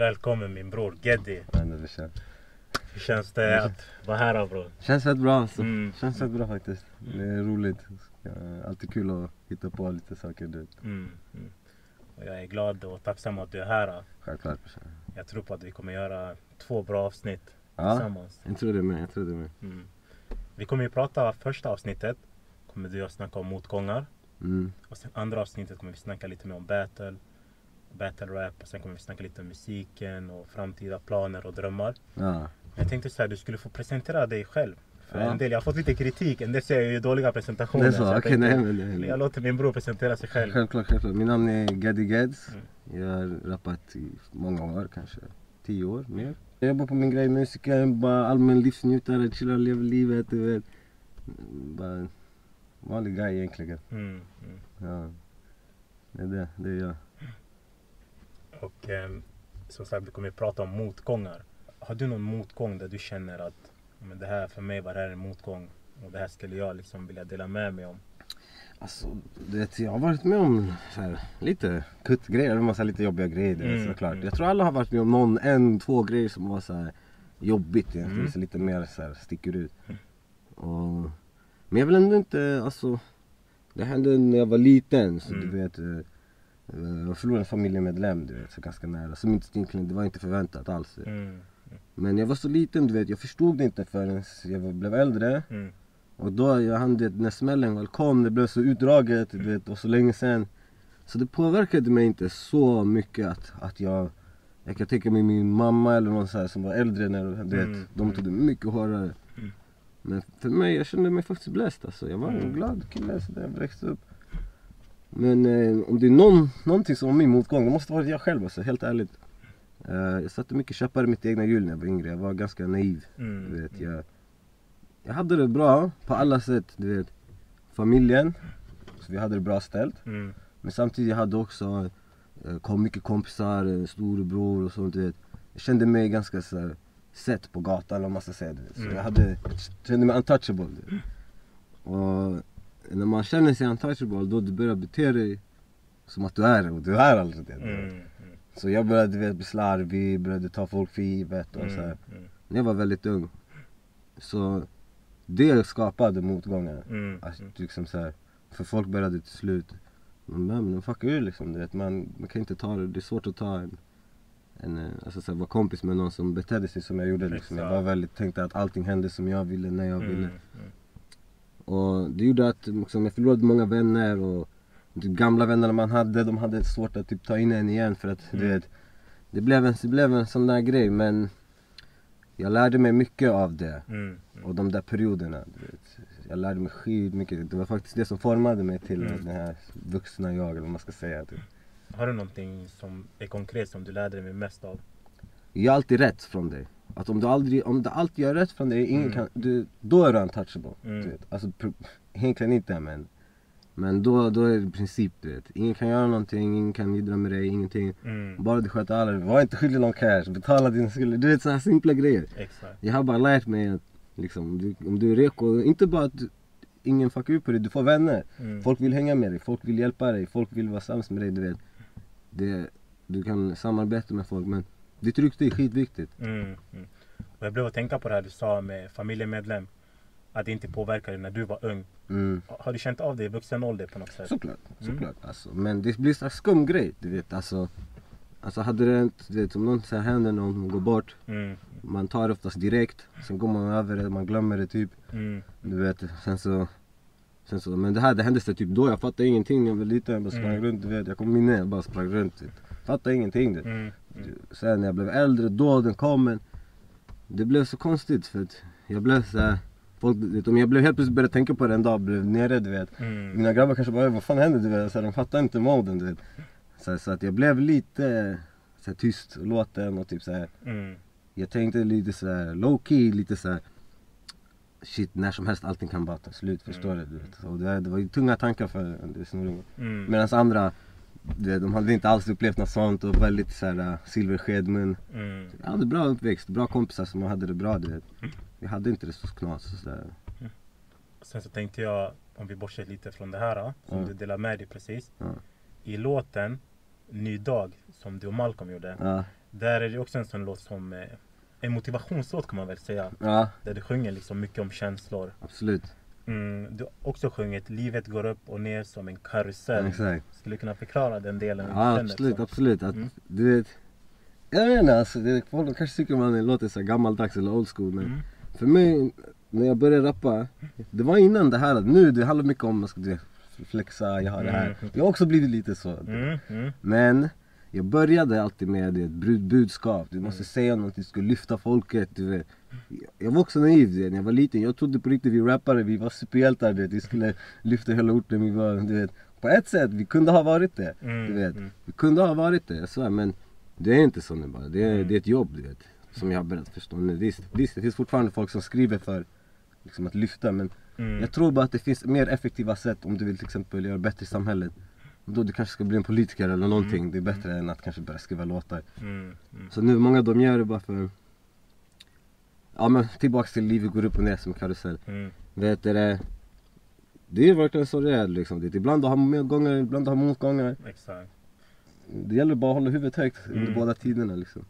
Välkommen min bror Geddy. Hur känns det att vara här bror? känns rätt bra alltså. Mm. Känns rätt bra faktiskt. Det är roligt. Alltid kul att hitta på lite saker. Du. vet. Mm. Mm. Och jag är glad och tacksam att du är här. Självklart. Jag tror på att vi kommer göra två bra avsnitt Ja, tillsammans. jag tror det med. Jag tror det med. Mm. Vi kommer ju prata första avsnittet. Kommer du och jag snacka om motgångar. Mm. Och sen andra avsnittet kommer vi snacka lite mer om battle. Battle rap. Och sen kommer vi snacka lite om musiken och framtida planer och drömmar. Ja. Jag tänkte så här, du skulle få presentera dig själv. För Ja. en del, jag har fått lite kritik, en del säger jag gör dåliga presentationer. Det är så? jag Okej, tänkte, nej men det Jag låter min bror presentera sig själv. Självklart, självklart. Min namn är Gaddy Gads. Mm. Jag har rappat i många år, kanske tio år mer. Jag jobbar på min grej, musiker, bara allmän livsnjutare, chillar, lever livet, du vet. Bara vanlig guy egentligen. Mm, mm. Ja. Det är det, det är jag. Och ehm, som sagt, vi kommer att prata om motgångar. Har du någon motgång där du känner att men det här för mig var det här en motgång och det här skulle jag liksom vilja dela med mig om? Alltså, du vet, jag har varit med om så här, lite kuttgrejer, en massa lite jobbiga grejer vet, Mm, såklart. mm. Jag tror alla har varit med om någon, en, två grejer som var så här jobbigt egentligen, Mm. så lite mer så här, sticker ut. Och, men jag vill ändå inte, alltså Det hände när jag var liten, så Mm. du vet eh, eh, Jag förlorade en familjemedlem du vet, så ganska nära. Som inte, egentligen, det var inte förväntat alls. Mm, Men jag var så liten du vet, jag förstod det inte förrän jag blev äldre. mm, Och då, jag hann det, när smällen väl kom, det blev så utdraget du vet, och så länge sen. Så det påverkade mig inte så mycket att, att jag Jag kan tänka mig min mamma eller någon så här som var äldre när du vet, Mm, de tog det mycket hårdare. Mm. Men för mig, jag kände mig faktiskt blessed alltså. Jag var en Mm. glad kille så där jag växte upp. Men eh, om det är någon, någonting som var min motgång, det måste varit jag själv alltså, helt ärligt. Eh, jag satte mycket käppar i mitt egna hjul när jag var yngre, jag var ganska naiv. mm, Du vet, jag, jag hade det bra på alla sätt. Du vet. Familjen, så vi hade det bra ställt. Mm, Men samtidigt jag hade också eh, kom mycket kompisar, en storebror och sånt. Du vet. Jag kände mig ganska så här, sett på gatan vad man ska säga. Du vet. Så Mm. jag hade, kände mig untouchable. Du vet. Och när man känner sig untouchable då du börjar bete dig som att du är det och du är aldrig det. mm, mm, Så jag började vet, bli slarvig, började ta folk för givet och så här. mm, mm, När jag var väldigt ung. Så det skapade motgångar. mm, Alltså, mm. liksom så här, för folk började till slut, men de fuckar ur liksom. Du vet, man, man kan inte ta det, det är svårt att ta en, en eh, alltså så här, vara kompis med någon som betedde sig som jag gjorde liksom. Jag var väldigt, tänkte att allting hände som jag ville, när jag ville. Och det gjorde att liksom, jag förlorade många vänner och de gamla vännerna man hade, de hade svårt att typ, ta in en igen för att du Mm. vet det blev, en, det blev en sån där grej men jag lärde mig mycket av det Mm, mm. och de där perioderna. Du vet. Jag lärde mig skitmycket. Det var faktiskt det som formade mig till Mm. den här vuxna jag eller vad man ska säga. Typ. Har du någonting som är konkret som du lärde dig mest av? Jag är alltid rätt från dig. Att om du, aldrig, om du alltid gör rätt från dig, ingen Mm. kan, du, då är du untouchable. Mm. Du vet. Alltså, egentligen inte men men då, då är det princip du vet. Ingen kan göra någonting, ingen kan jiddra med dig, ingenting. Mm, Bara du sköter alla Var inte skyldig någon cash, betala dina skulder. Du vet sådana simpla grejer. exakt. Jag har bara lärt mig att liksom, om du, om du är reko, inte bara att ingen fuckar upp på dig, du får vänner. Mm, Folk vill hänga med dig, folk vill hjälpa dig, folk vill vara sams med dig. Du vet. Det, du kan samarbeta med folk men ditt rykte är skitviktigt. Mm, mm. Och jag blev att tänka på det här du sa med familjemedlem. Att det inte påverkade när du var ung. Mm. Har du känt av det i vuxen ålder på något sätt? Såklart, Mm. såklart. Alltså, men det blir en skum grej, du vet. Alltså, alltså hade det hänt, du vet, om någon så här händer någon går bort, Mm, man tar det oftast direkt, sen går man över det, man glömmer det typ. mm, Du vet, sen så, sen så men det här det hände sig typ då, jag fattade ingenting jag var liten, jag bara sprang Mm. runt, du vet. Jag kommer minne, jag bara sprang runt. Typ. Fattade ingenting. Du. mm, mm. Sen när jag blev äldre, då den kom men Det blev så konstigt för att jag blev så här, folk, om jag blev helt plötsligt började tänka på det en dag, blev nere du vet Mm, Mina grabbar kanske bara, vad fan händer du vet? Så här, de fattar inte moden du vet så, här, så att jag blev lite så här, tyst och låten och typ så här. mm, Jag tänkte lite så här low key, lite så här. Shit, när som helst allting kan bara ta slut, förstår Mm. du? vet. Och det, det var ju tunga tankar för en snorunge mm, Medan andra, de hade inte alls upplevt något sånt och väldigt så här äh, silverskedmun mm. Jag hade bra uppväxt, bra kompisar som hade det bra du vet Vi hade inte det så knas och sådär Sen så tänkte jag, om vi bortser lite från det här som Ja. du delade med dig precis. Ja. I låten Ny dag som du och Malcolm gjorde. Där är det också en sån låt som eh, en motivationslåt kan man väl säga. Där du sjunger liksom mycket om känslor. absolut. Mm, du har också sjungit Livet går upp och ner som en karusell. Exakt. Skulle du kunna förklara den delen? Ja absolut, så? absolut. Att, Mm. Du vet, jag vet inte alltså, det, folk kanske tycker man låter så gammaldags eller old school men Mm. för mig, när jag började rappa, det var innan det här, att nu det handlar mycket om, vet, flexa, jag har det här. Mm. Jag har också blivit lite så. Mm, Men jag började alltid med ett budskap, du måste Mm. säga något, du ska lyfta folket. Du vet. Jag var också naiv du vet, när jag var liten, jag trodde på riktigt vi rappare, vi var superhjältar du vet. Vi skulle lyfta hela orten, vi var, du vet. På ett sätt, vi kunde ha varit det. mm, Du vet. mm. Vi kunde ha varit det, jag svär, men det är inte så nu bara. Det är, det är ett jobb du vet. Som jag har börjat förstå nu. Visst, visst, det finns fortfarande folk som skriver för liksom, att lyfta men jag tror bara att det finns mer effektiva sätt om du vill till exempel göra bättre i samhället. Då du kanske ska bli en politiker eller någonting. Mm. Det är bättre än att kanske börja skriva låtar. Mm, mm. Så nu, många de gör det bara för... Ja men tillbaks till livet går upp och ner som karusell. Mm. Vet du det? Det är verkligen så det är liksom. Det, ibland du har medgångar, ibland du har motgångar. Exakt. Det gäller bara att hålla huvudet högt under Mm. båda tiderna liksom.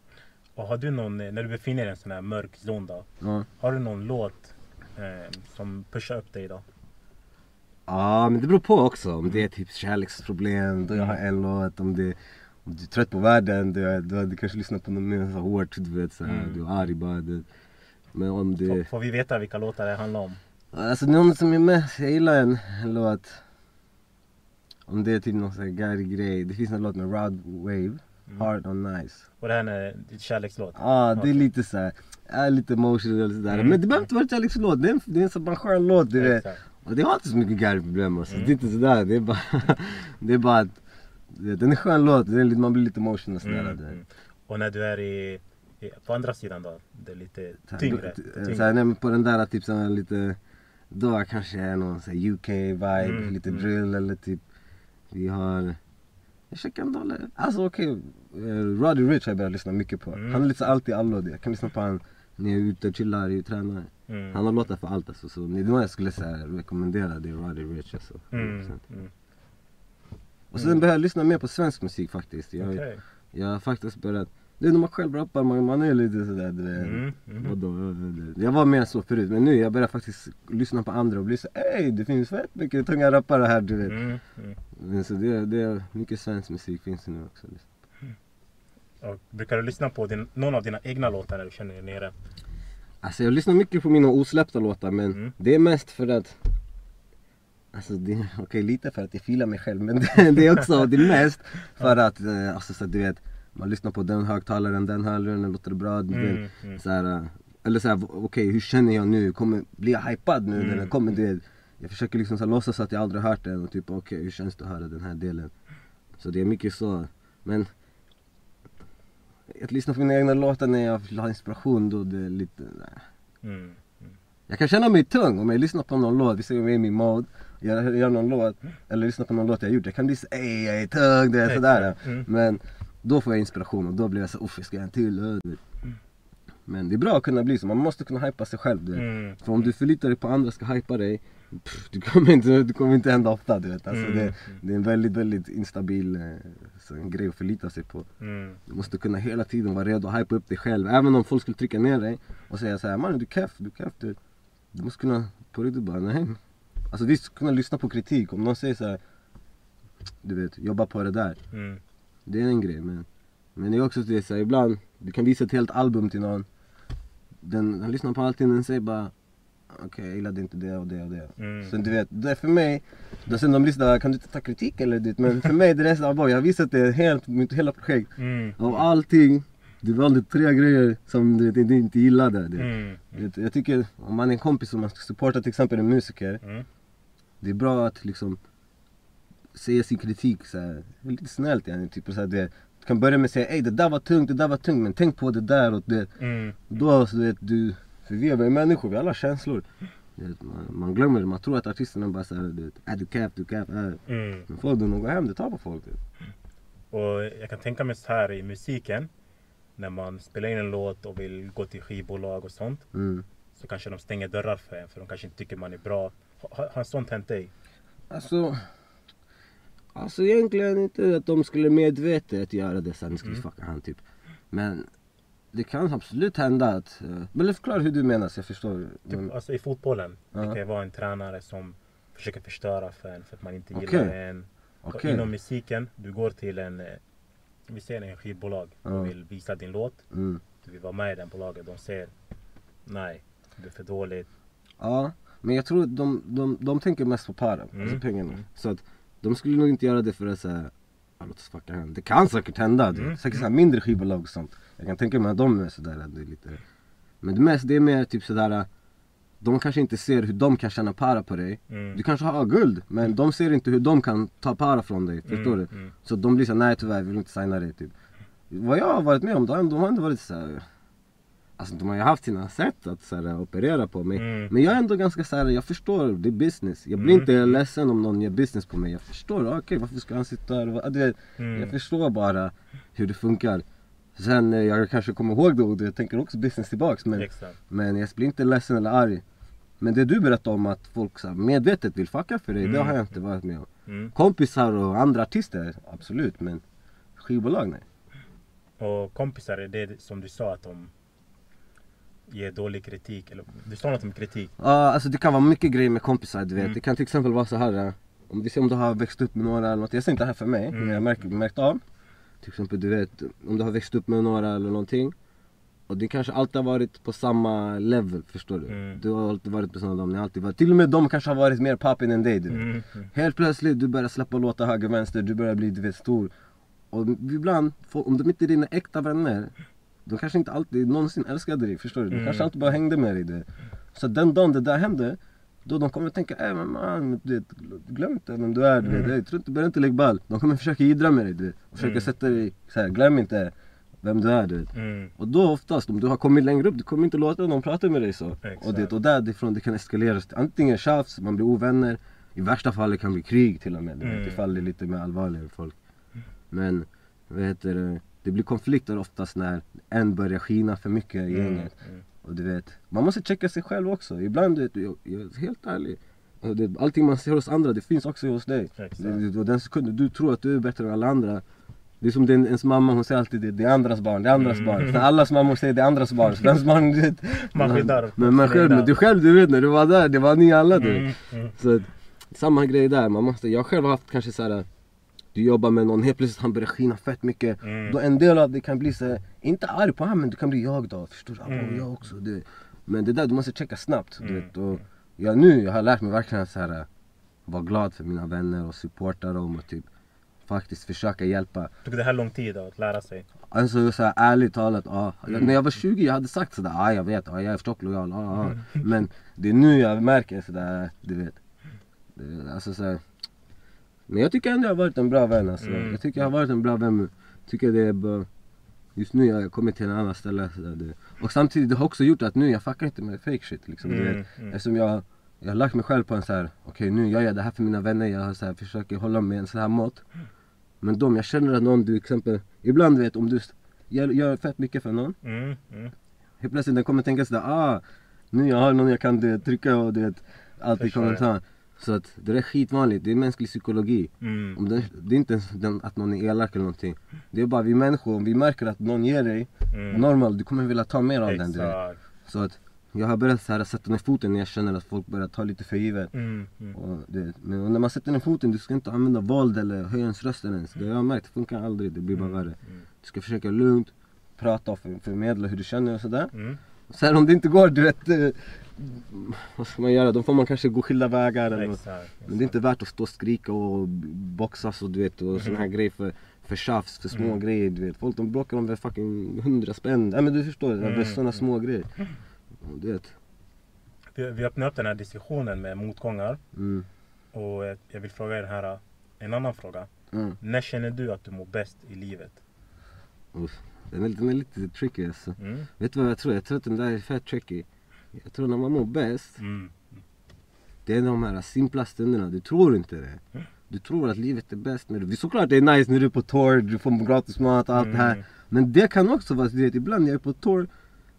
Och har du någon, eh, när du befinner dig i en sån här mörk zon då. Ja. Har du någon låt eh, som pushar upp dig då? Ja men det beror på också. Om det är typ kärleksproblem, då jag har en låt. Om, det, om du är trött på världen, då, har du kanske lyssnar på något mer så hårt. Du vet såhär, Mm. du är arg bara. Du, men om Får, det... får vi veta vilka låtar det handlar om? Alltså någon som är mest, jag gillar en, en låt. Om det är typ någon sån här Gary grej. Det finns en låt med Rod Wave, Mm. Hard on Nice. Och det här är en kärlekslåt? Ja ah, det är lite såhär, är lite emotional sådär. Mm. Men det behöver inte vara en kärlekslåt, det är en, det är en sån bara skön låt du vet. Och det har inte så mycket Gary-problem alltså. Mm. Det är inte sådär, det är bara, det är bara att den är skön låt, det är lite, man blir lite emotional sådär. Mm, mm. Och när du är i, i, på andra sidan då? Det är lite tyngre? tyngre. Så här, nej, men på den där typ såhär lite, då kanske är någon så här UK-vibe, Mm, lite mm. drill eller typ Vi har Jag checkar en dollar, alltså okej, okay. Roddy Rich har jag börjat lyssna mycket på Mm. Han är lite så alltid allo, jag kan lyssna på han när jag är ute och chillar, och tränar Mm. Han har låtar för allt alltså, så det någon jag skulle så här, rekommendera det är Roddy Rich alltså Mm. 100%. Mm. Och sen börjar jag lyssna mer på svensk musik faktiskt Jag, Okej. jag har faktiskt börjat är när man själv rappar, man, man är lite sådär du vet Mm. Mm. Vadå? Jag var mer så förut, men nu jag börjar faktiskt lyssna på andra och bli så ey det finns fett mycket tunga rappare här du vet. Mm. Mm. Så det, det är mycket svensk musik finns nu också. Liksom. Och brukar du lyssna på din, någon av dina egna låtar när du känner dig nere? Alltså jag lyssnar mycket på mina osläppta låtar men Mm. det är mest för att Alltså det, okej lite för att jag filar mig själv men det, det är också, det är mest för att, eh, alltså så att du vet Man lyssnar på den högtalaren, den hörluren, låter det bra? Du vet, Mm. Mm. så här, eh, eller såhär, okej hur känner jag nu? Kommer, blir jag hypad nu Mm. den kommer? Det, jag försöker liksom så här, låtsas att jag aldrig hört den och typ okej hur känns det att höra den här delen? Så det är mycket så, men Att lyssna på mina egna låtar när jag vill ha inspiration då det är lite, nej. Mm. Jag kan känna mig tung om jag lyssnar på någon låt, vi säger jag är i min mode jag gör någon låt, eller lyssnar på någon låt jag gjort, jag kan bli så ey jag är tung, det är sådär Mm. Men då får jag inspiration och då blir jag så uff jag ska göra en till. Men det är bra att kunna bli så, man måste kunna hypa sig själv du. Mm. För om du förlitar dig på andra ska hypa dig pff, du kommer inte, det kommer inte hända ofta du vet alltså, Mm. det, det är en väldigt väldigt instabil eh, så, en grej att förlita sig på Mm. Du måste kunna hela tiden vara redo att hypa upp dig själv Även om folk skulle trycka ner dig och säga såhär mannen du är keff, du är keff du, du måste kunna på riktigt bara nej Alltså visst kunna lyssna på kritik om någon säger såhär Du vet, jobba på det där Mm. det är en grej men Men det är också det så här, ibland Du kan visa ett helt album till någon Den, den lyssnar på allting den säger bara Okej jag gillade inte det och det och det Mm. Så du vet, det är för mig Då sen de lyssnar, kan du inte ta kritik eller det Men för mig det är såhär, jag har visat det helt, mitt hela projekt Mm. Av allting Du valde tre grejer som du, vet, du inte gillade det. Mm. Vet, Jag tycker om man är en kompis och man ska supporta till exempel en musiker Mm. Det är bra att liksom säga sin kritik så här, lite snällt yani, typ så här, du, vet, du kan börja med att säga ey det där var tungt, det där var tungt men tänk på det där och det Mm. Då så du vet du, för vi är människor, vi har alla känslor du vet, man, man glömmer det, man tror att artisterna bara såhär du vet, är du cap, du cap, är Mm. Men folk de går hem, det tar på folk du vet. Och jag kan tänka mig så här i musiken. När man spelar in en låt och vill gå till skivbolag och sånt. mm. Så kanske de stänger dörrar för en för de kanske inte tycker man är bra. Har, har sånt hänt dig? Alltså Alltså egentligen inte att de skulle medvetet göra det sen skulle Mm. fucka han typ Men det kan absolut hända att... eh, Men förklara hur du menar så jag förstår. Typ, alltså i fotbollen. Ja. Det kan vara en tränare som försöker förstöra för en för att man inte gillar Okej. en. Och Okej. Inom musiken, du går till en, eh, vi säger en skivbolag Ja. och vill visa din låt. Mm. Du vill vara med i den bolaget. De säger nej, du är för dålig. Ja, men jag tror att de, de, de tänker mest på para, Mm. alltså pengarna. Så att de skulle nog inte göra det för att säga "Ja, låt oss fucka henne. Det kan säkert hända, du. Mm. säkert så här mindre skivbolag och sånt. Jag kan tänka mig att de är sådär, det är lite... Men det, mest, det är mer typ sådär, de kanske inte ser hur de kan tjäna para på dig. Mm. Du kanske har guld, men de ser inte hur de kan ta para från dig, förstår du? Mm. Så de blir såhär, nej tyvärr, vi vill inte signa dig typ. Vad jag har varit med om, de har ändå varit såhär Alltså de har ju haft sina sätt att så här, operera på mig. Mm. Men jag är ändå ganska såhär, jag förstår, det är business. Jag blir Mm. inte ledsen om någon gör business på mig. Jag förstår, okej varför ska han sitta där och du vet, Mm. Jag förstår bara hur det funkar. Sen eh, jag kanske kommer ihåg det och jag tänker också business tillbaks. Men, Exakt. men jag blir inte ledsen eller arg. Men det du berättade om att folk så här, medvetet vill fucka för dig, det Mm. har jag inte varit med om. Mm. Kompisar och andra artister, absolut. Men skivbolag, nej. Och kompisar, är det som du sa att de ger dålig kritik? Eller, du sa något om kritik. Ja, alltså det kan vara mycket grejer med kompisar, du vet. Mm. Det kan till exempel vara så här. eh, Om vi ser om du har växt upp med några eller något. Jag säger inte det här för mig, Mm. men jag har märkt, märkt av. Till exempel, du vet, om du har växt upp med några eller någonting. Och det kanske alltid har varit på samma level, förstår du? Mm. Du har alltid varit på sådana dem, ni har alltid varit, till och med de kanske har varit mer poppin än dig du vet. Mm. Helt plötsligt, du börjar släppa låtar höger vänster, du börjar bli du vet, stor. Och ibland, om de inte är dina äkta vänner, de kanske inte alltid någonsin älskade dig, förstår du? De Mm. kanske alltid bara hängde med dig. Vet. Så den dagen det där hände, då de kommer tänka, äh, men man, du vet, glöm inte vem du är, du vet. Mm. Jag tror inte, börja inte lägga ball. De kommer försöka jiddra med dig, du vet. Och försöka Mm. sätta dig, så här, glöm inte vem du är, du vet. Mm. Och då oftast, om du har kommit längre upp, du kommer inte låta någon prata med dig så. Exakt. Och, det, och därifrån det kan eskaleras till antingen tjafs, man blir ovänner, i värsta fall det kan bli krig till och med, du Mm. vet, ifall det är lite mer allvarligare folk. Men, vad heter det, det blir konflikter oftast när en börjar skina för mycket i Mm. gänget. Mm. Och du vet, man måste checka sig själv också. Ibland, du vet, jag, jag är helt ärlig. Det, allting man ser hos andra, det finns också hos dig. Exakt. Den sekunden du tror att du är bättre än alla andra det är som din, ens mamma, hon säger alltid det, det är andras barn, det är andras Mm. barn. Sen allas mammor säger det är andras barn, så vems barn du vet. Man skyddar Men man själv, men du själv du vet när du var där, det var ni alla du. Mm. Mm. Så samma grej där, man måste, jag själv har haft kanske såhär Du jobbar med någon, helt plötsligt han börjar skina fett mycket Mm. Då en del av det kan bli så inte arg på honom men du kan bli jag då, förstår du? Mm. Jag också, det. Men det där du måste checka snabbt, du Mm. vet. Och jag, nu, jag har lärt mig verkligen så här vara glad för mina vänner och supporta dem och typ faktiskt försöka hjälpa Tog det här lång tid då, att lära sig? Alltså så här, ärligt talat, ja. Mm. När jag var 20 jag hade sagt sådär, ja jag vet, ja, jag är stocklojal, ja, ja. Mm. Men det är nu jag märker sådär, du vet. Alltså så här. Men jag tycker ändå jag har varit en bra vän alltså. Mm. Jag tycker jag har varit en bra vän. Tycker det är bra. Just nu har jag kommit till en annan ställe. Sådär, det. Och samtidigt det har också gjort att nu jag fuckar inte med fake shit liksom. Du Mm, vet. mm. Eftersom jag, jag har lagt mig själv på en så här. okej nu jag gör det här för mina vänner, jag har så här, försöker hålla mig en sån här mått. Men de, jag känner att någon, du exempel, ibland vet om du gör, gör fett mycket för någon. Mm. Mm. Helt plötsligt den kommer tänka sådär, ah, nu jag har någon jag kan du trycka och du vet, allt i Förstår jag. kommentar. Så att det är skitvanligt, det är mänsklig psykologi. Mm. Om det, det är inte ens den, att någon är elak eller någonting. Det är bara vi människor, om vi märker att någon ger dig Mm. normal, du kommer vilja ta mer av den. Du vet. Exakt. Så att jag har börjat så här, sätta ner foten när jag känner att folk börjar ta lite för givet. Mm. Mm. Och, men när man sätter ner foten, du ska inte använda våld eller höja ens rösten ens. Det jag har märkt, det funkar aldrig, det blir bara värre. Mm. Du ska försöka lugnt prata och för, förmedla hur du känner och sådär. Mm. Sen om det inte går, du vet, eh, vad ska man göra? Då får man kanske gå skilda vägar eller något. Exakt. Men det är inte värt att stå och skrika och boxas och du vet och såna här grejer för, för tjafs, för små Mm. grejer du vet. Folk de bråkar om fucking hundra spänn. Nej men du förstår, Mm. såna små grejer. Du vet. Vi, vi öppnar upp den här diskussionen med motgångar. Mm. Och eh, jag vill fråga er här en annan fråga. Mm. När känner du att du mår bäst i livet? Uff. Den, är, den är lite tricky alltså. Mm. Vet du vad jag tror? Jag tror att den där är fett tricky. Jag tror när man mår bäst, Mm. det är de här simpla stunderna. Du tror inte det. Du tror att livet är bäst när du... Såklart det är nice när du är på tour, du får gratis mat och allt det här. Mm. Men det kan också vara, du vet, ibland när jag är på tour,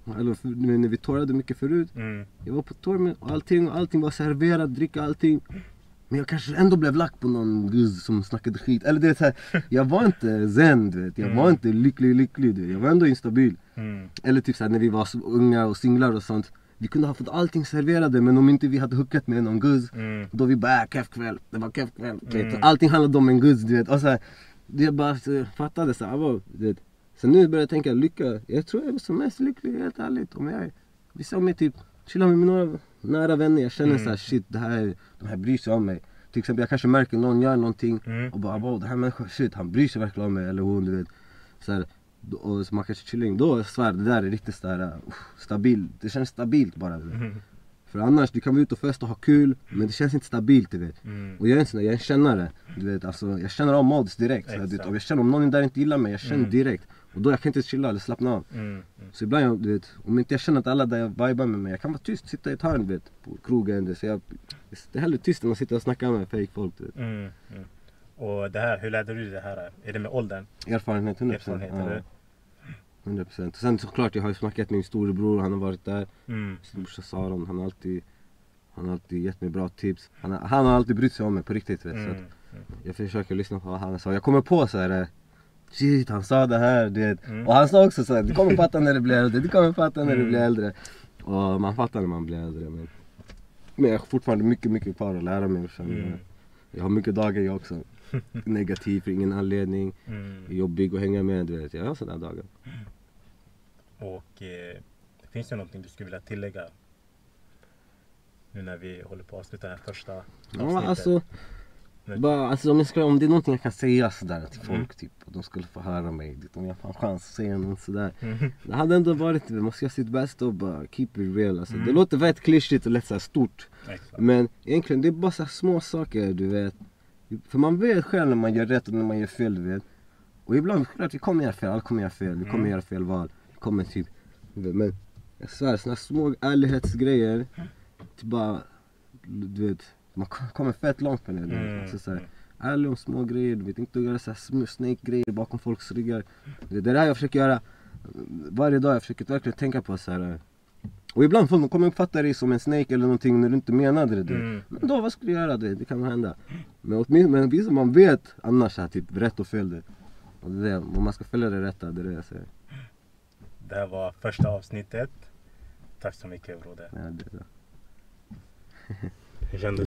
eller när vi tourade mycket förut. Mm. Jag var på tour med allting, allting var serverat, dricka allting. Men jag kanske ändå blev lack på någon guzz som snackade skit. Eller det är så här, jag var inte zen du vet. Jag var Mm. inte lycklig lycklig du vet. Jag var ändå instabil. Mm. Eller typ såhär när vi var så unga och singlar och sånt. Vi kunde ha fått allting serverade men om inte vi hade hookat med någon guzz Mm. Då vi bara äh, keff kväll, det var keff kväll. vet. Mm. Allting handlade om en guzz du vet. Och så här, jag bara så, fattade såhär, wow, du vet. Så nu börjar jag tänka lycka. Jag tror jag är som mest lycklig helt ärligt. Om jag visar mig typ chilla med mina nära vänner. Jag känner Mm. såhär shit det här, de här bryr sig om mig. Till exempel jag kanske märker någon gör någonting Mm. och bara wow den här människan shit han bryr sig verkligen om mig eller hon du vet. Så här, och så man kanske chillar in. Då jag svär det där är riktigt sådär uh, stabilt. Det känns stabilt bara. Du vet. Mm. För annars, du kan vara ute och festa och ha kul men det känns inte stabilt du vet. Mm. Och jag är en sån där, jag är en kännare. Du vet, alltså, jag känner av mods direkt. Så, vet, om jag känner om någon där inte gillar mig, jag känner Mm. direkt. Och då jag kan inte chilla eller slappna av. Mm. Mm. Så ibland, jag, du vet, om inte jag känner att alla där vibar med mig, jag kan vara tyst, sitta i ett hörn du vet, på krogen. Så jag, det är hellre tyst än att sitta och snacka med fake folk du vet. Mm. Mm. Och det här, hur lärde du dig det här? Är det med åldern? Erfarenhet, 100%. Erfarenhet, ja, eller? 100%. Och sen såklart, jag har ju snackat med min storebror, han har varit där. Mm. Sin brorsa Saron, han har alltid han har alltid gett mig bra tips. Han har, han har alltid brytt sig om mig på riktigt vet, så Mm. att Jag försöker lyssna på vad han sa. Jag kommer på så här. Shit han sa det här, du vet. Mm. Och han sa också så här, du kommer fatta när du blir äldre, du kommer fatta när du Mm. blir äldre. Och man fattar när man blir äldre men Men jag har fortfarande mycket, mycket kvar att lära mig. Mm. Jag har mycket dagar jag också. Negativ för ingen anledning. Mm. Jobbig att hänga med, du vet. Jag har sådana dagar. Och eh, finns det någonting du skulle vilja tillägga? Nu när vi håller på att avsluta det här första Ja, avsnittet. alltså, Men- bara, alltså om, jag ska, om det är någonting jag kan säga sådär till folk Mm. typ, och de skulle få höra mig, typ, om jag får en chans att säga något sådär. Mm. Det hade ändå varit, man ska göra sitt bästa och bara keep it real alltså. Mm. Det låter väldigt klyschigt och lätt såhär stort. Exakt. Men egentligen det är bara så små saker du vet. För man vet själv när man gör rätt och när man gör fel du vet. Och ibland, klart vi kommer göra fel, alla kommer göra fel, vi kommer Mm. göra fel val. Vi kommer typ, men jag svär såna små ärlighetsgrejer. Typ bara, du vet, man kom- kommer fett långt med det. Mm. Alltså, så här, ärlig om små grejer, du vet inte att göra så här snake-grejer bakom folks ryggar. Det är det där jag försöker göra varje dag, jag försöker verkligen tänka på så här. Och ibland folk de kommer uppfatta dig som en snake eller någonting när du inte menade det. du. Mm. Men då vad skulle du göra? Det, det kan hända. Men åtminstone men man vet annars här, typ rätt och fel. Det. Och det är det, man ska följa det rätta, det är det jag säger. Det här var första avsnittet. Tack så mycket broder. Ja, det, är. Hur kändes